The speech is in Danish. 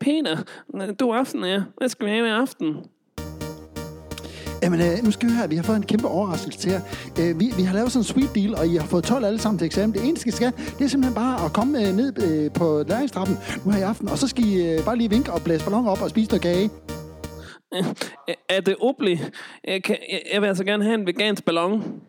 Peter, du aften er. Hvad skal vi have i aften? Jamen, øh, nu skal vi høre, vi har fået en kæmpe overraskelse til jer. Øh, vi, vi har lavet sådan en sweet deal, og I har fået 12 alle sammen til eksamen. Det eneste, I skal, det er simpelthen bare at komme øh, ned øh, på læringstrappen nu her i aften, og så skal I øh, bare lige vinke og blæse balloner op og spise noget kage. Øh, er det obli? Jeg, kan, jeg, jeg vil altså gerne have en vegansk ballon.